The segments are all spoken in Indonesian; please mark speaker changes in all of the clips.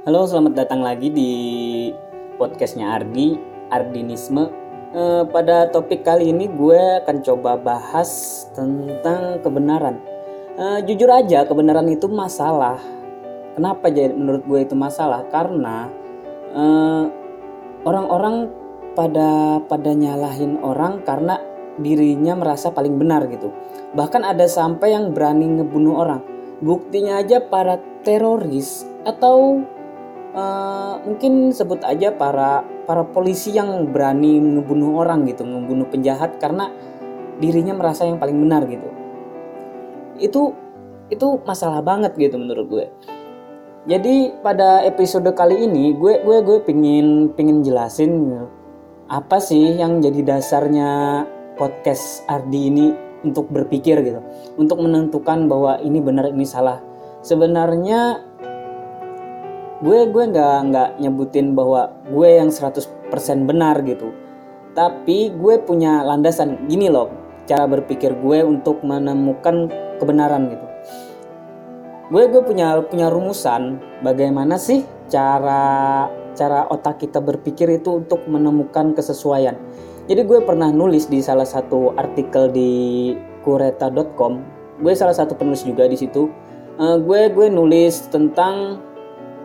Speaker 1: Halo, selamat datang lagi di podcastnya Ardi, Ardinisme. Eh, pada topik kali ini gue akan coba bahas tentang kebenaran. Eh, jujur aja, kebenaran itu masalah. Kenapa jadi menurut gue itu masalah? Karena eh, orang-orang pada pada nyalahin orang karena dirinya merasa paling benar gitu. Bahkan ada sampai yang berani ngebunuh orang. Buktinya aja para teroris atau uh, mungkin sebut aja para para polisi yang berani ngebunuh orang gitu, ngebunuh penjahat karena dirinya merasa yang paling benar gitu. Itu itu masalah banget gitu menurut gue. Jadi pada episode kali ini gue gue gue pingin pingin jelasin apa sih yang jadi dasarnya podcast Ardi ini untuk berpikir gitu, untuk menentukan bahwa ini benar ini salah. Sebenarnya gue gue nggak nggak nyebutin bahwa gue yang 100% benar gitu. Tapi gue punya landasan gini loh cara berpikir gue untuk menemukan kebenaran gitu. Gue gue punya punya rumusan bagaimana sih cara cara otak kita berpikir itu untuk menemukan kesesuaian. Jadi gue pernah nulis di salah satu artikel di kureta.com gue salah satu penulis juga di situ. Uh, gue gue nulis tentang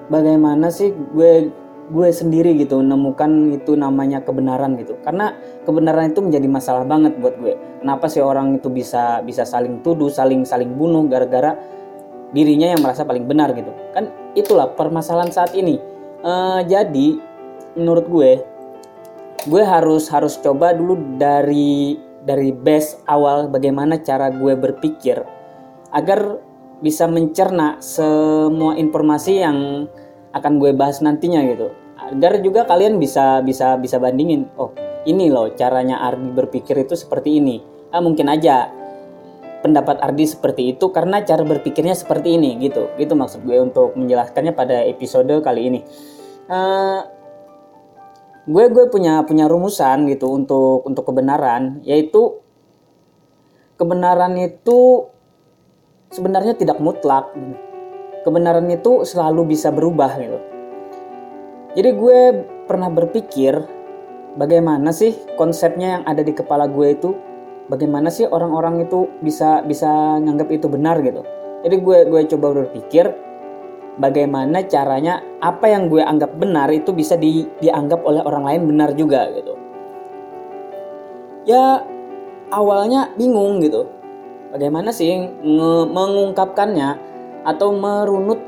Speaker 1: bagaimana sih gue gue sendiri gitu menemukan itu namanya kebenaran gitu. Karena kebenaran itu menjadi masalah banget buat gue. Kenapa sih orang itu bisa bisa saling tuduh saling saling bunuh gara-gara dirinya yang merasa paling benar gitu. Kan itulah permasalahan saat ini. E, jadi menurut gue gue harus harus coba dulu dari dari base awal bagaimana cara gue berpikir agar bisa mencerna semua informasi yang akan gue bahas nantinya gitu. Agar juga kalian bisa bisa bisa bandingin oh ini loh caranya Ardi berpikir itu seperti ini. Ah mungkin aja pendapat Ardi seperti itu karena cara berpikirnya seperti ini gitu. Gitu maksud gue untuk menjelaskannya pada episode kali ini. Uh, gue gue punya punya rumusan gitu untuk untuk kebenaran yaitu kebenaran itu sebenarnya tidak mutlak. Kebenaran itu selalu bisa berubah gitu. Jadi gue pernah berpikir bagaimana sih konsepnya yang ada di kepala gue itu bagaimana sih orang-orang itu bisa bisa nganggap itu benar gitu. Jadi gue gue coba berpikir bagaimana caranya apa yang gue anggap benar itu bisa di, dianggap oleh orang lain benar juga gitu. Ya awalnya bingung gitu bagaimana sih mengungkapkannya atau merunut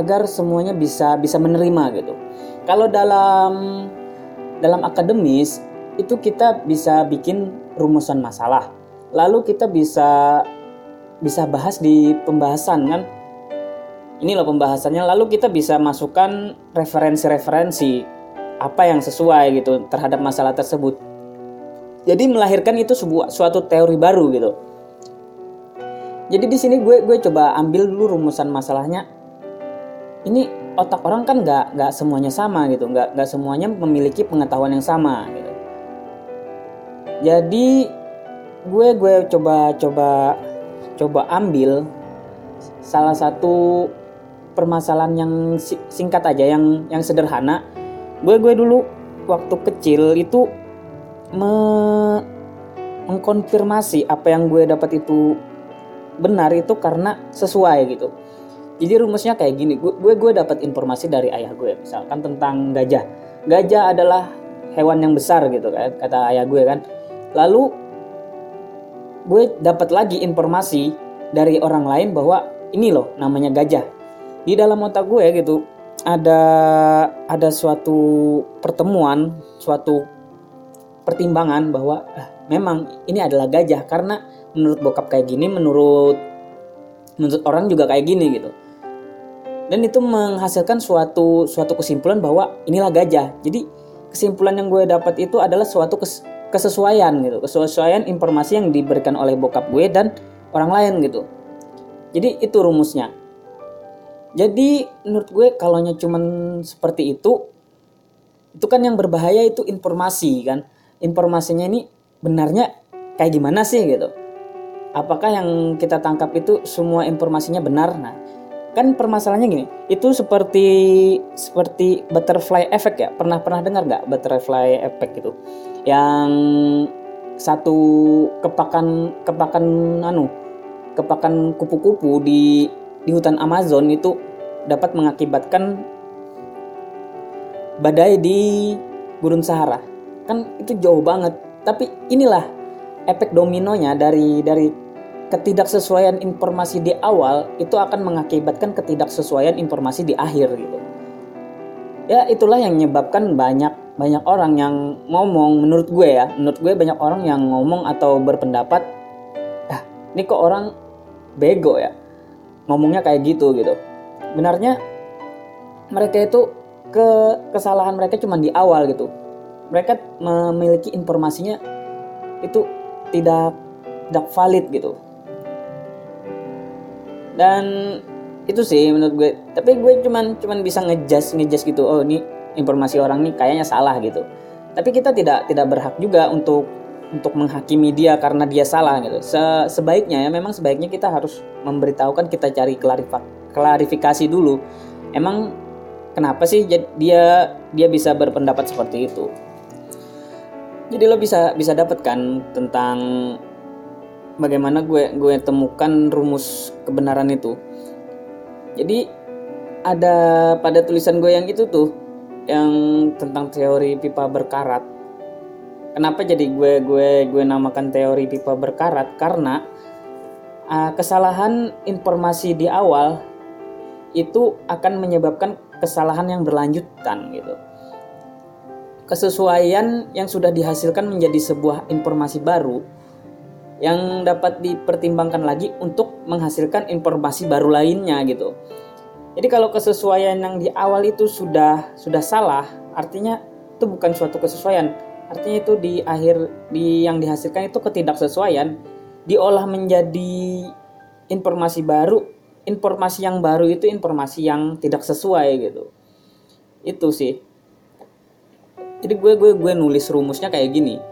Speaker 1: agar semuanya bisa bisa menerima gitu. Kalau dalam dalam akademis itu kita bisa bikin rumusan masalah. Lalu kita bisa bisa bahas di pembahasan kan. Ini loh pembahasannya. Lalu kita bisa masukkan referensi-referensi apa yang sesuai gitu terhadap masalah tersebut. Jadi melahirkan itu sebuah suatu teori baru gitu jadi di sini gue gue coba ambil dulu rumusan masalahnya. Ini otak orang kan nggak nggak semuanya sama gitu. Nggak nggak semuanya memiliki pengetahuan yang sama gitu. Jadi gue gue coba coba coba ambil salah satu permasalahan yang singkat aja yang yang sederhana. Gue gue dulu waktu kecil itu me mengkonfirmasi apa yang gue dapat itu benar itu karena sesuai gitu. Jadi rumusnya kayak gini gue gue, dapat informasi dari ayah gue misalkan tentang gajah. Gajah adalah hewan yang besar gitu kan kata ayah gue kan. Lalu gue dapat lagi informasi dari orang lain bahwa ini loh namanya gajah. Di dalam otak gue gitu ada ada suatu pertemuan suatu pertimbangan bahwa ah, memang ini adalah gajah. Karena menurut bokap kayak gini menurut menurut orang juga kayak gini gitu. Dan itu menghasilkan suatu suatu kesimpulan bahwa inilah gajah. Jadi kesimpulan yang gue dapat itu adalah suatu kes, kesesuaian gitu. Kesesuaian informasi yang diberikan oleh bokap gue dan orang lain gitu. Jadi itu rumusnya. Jadi menurut gue kalau cuman seperti itu itu kan yang berbahaya itu informasi kan. Informasinya ini benarnya kayak gimana sih? Gitu. Apakah yang kita tangkap itu semua informasinya benar? Nah kan permasalahannya gini itu seperti seperti butterfly effect ya. Pernah pernah dengar nggak butterfly effect itu? Yang satu kepakan kepakan anu kepakan kupu-kupu di di hutan Amazon itu dapat mengakibatkan badai di gurun Sahara. Kan itu jauh banget tapi inilah efek dominonya dari dari ketidaksesuaian informasi di awal itu akan mengakibatkan ketidaksesuaian informasi di akhir gitu. Ya itulah yang menyebabkan banyak banyak orang yang ngomong menurut gue ya menurut gue banyak orang yang ngomong atau berpendapat ah ini kok orang bego ya ngomongnya kayak gitu gitu. Benarnya mereka itu ke kesalahan mereka cuma di awal gitu mereka memiliki informasinya itu tidak tidak valid gitu dan itu sih menurut gue tapi gue cuman cuman bisa ngejas ngejas gitu oh ini informasi orang ini kayaknya salah gitu tapi kita tidak tidak berhak juga untuk untuk menghakimi dia karena dia salah gitu. Se sebaiknya ya memang sebaiknya kita harus memberitahukan kita cari klarifikasi dulu. Emang kenapa sih dia dia bisa berpendapat seperti itu? Jadi lo bisa bisa dapatkan tentang bagaimana gue gue temukan rumus kebenaran itu. Jadi ada pada tulisan gue yang itu tuh yang tentang teori pipa berkarat Kenapa jadi gue gue gue namakan teori pipa berkarat? Karena uh, kesalahan informasi di awal itu akan menyebabkan kesalahan yang berlanjutan gitu. Kesesuaian yang sudah dihasilkan menjadi sebuah informasi baru yang dapat dipertimbangkan lagi untuk menghasilkan informasi baru lainnya gitu. Jadi kalau kesesuaian yang di awal itu sudah sudah salah, artinya itu bukan suatu kesesuaian, artinya itu di akhir di yang dihasilkan itu ketidaksesuaian diolah menjadi informasi baru. Informasi yang baru itu informasi yang tidak sesuai gitu. Itu sih jadi gue gue gue nulis rumusnya kayak gini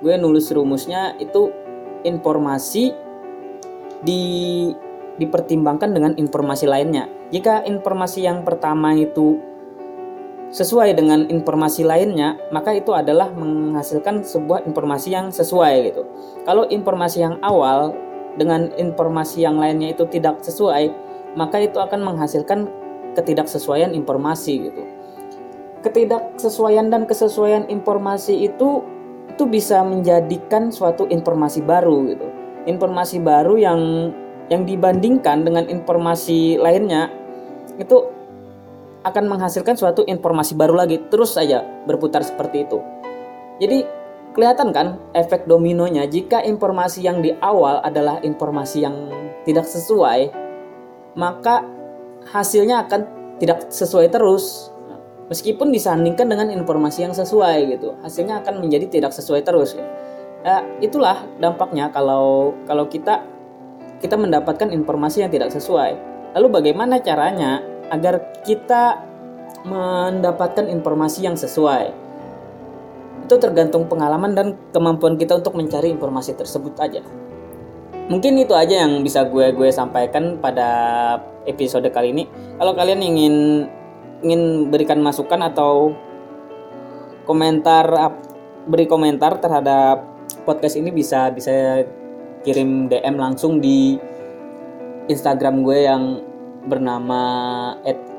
Speaker 1: gue nulis rumusnya itu informasi di dipertimbangkan dengan informasi lainnya jika informasi yang pertama itu sesuai dengan informasi lainnya, maka itu adalah menghasilkan sebuah informasi yang sesuai gitu. Kalau informasi yang awal dengan informasi yang lainnya itu tidak sesuai, maka itu akan menghasilkan ketidaksesuaian informasi gitu. Ketidaksesuaian dan kesesuaian informasi itu itu bisa menjadikan suatu informasi baru gitu. Informasi baru yang yang dibandingkan dengan informasi lainnya itu akan menghasilkan suatu informasi baru lagi terus saja berputar seperti itu. Jadi kelihatan kan efek dominonya jika informasi yang di awal adalah informasi yang tidak sesuai, maka hasilnya akan tidak sesuai terus. Meskipun disandingkan dengan informasi yang sesuai gitu, hasilnya akan menjadi tidak sesuai terus. Ya, itulah dampaknya kalau kalau kita kita mendapatkan informasi yang tidak sesuai. Lalu bagaimana caranya agar kita mendapatkan informasi yang sesuai. Itu tergantung pengalaman dan kemampuan kita untuk mencari informasi tersebut aja. Mungkin itu aja yang bisa gue gue sampaikan pada episode kali ini. Kalau kalian ingin ingin berikan masukan atau komentar beri komentar terhadap podcast ini bisa bisa kirim DM langsung di Instagram gue yang bernama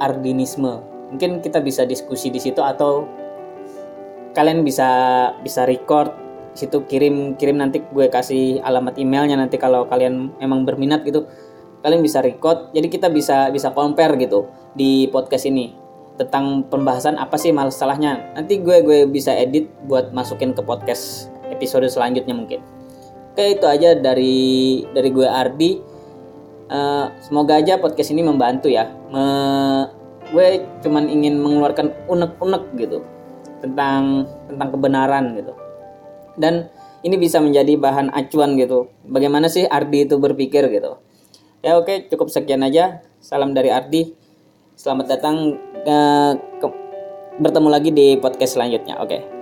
Speaker 1: @ardinisme. Mungkin kita bisa diskusi di situ atau kalian bisa bisa record situ kirim kirim nanti gue kasih alamat emailnya nanti kalau kalian emang berminat gitu kalian bisa record jadi kita bisa bisa compare gitu di podcast ini tentang pembahasan apa sih masalahnya. Nanti gue gue bisa edit buat masukin ke podcast episode selanjutnya mungkin. Oke itu aja dari dari gue Ardi. Uh, semoga aja podcast ini membantu ya. Me, gue cuman ingin mengeluarkan unek-unek gitu tentang tentang kebenaran gitu. Dan ini bisa menjadi bahan acuan gitu. Bagaimana sih Ardi itu berpikir gitu? Ya oke cukup sekian aja. Salam dari Ardi selamat datang ke, ke bertemu lagi di podcast selanjutnya. Oke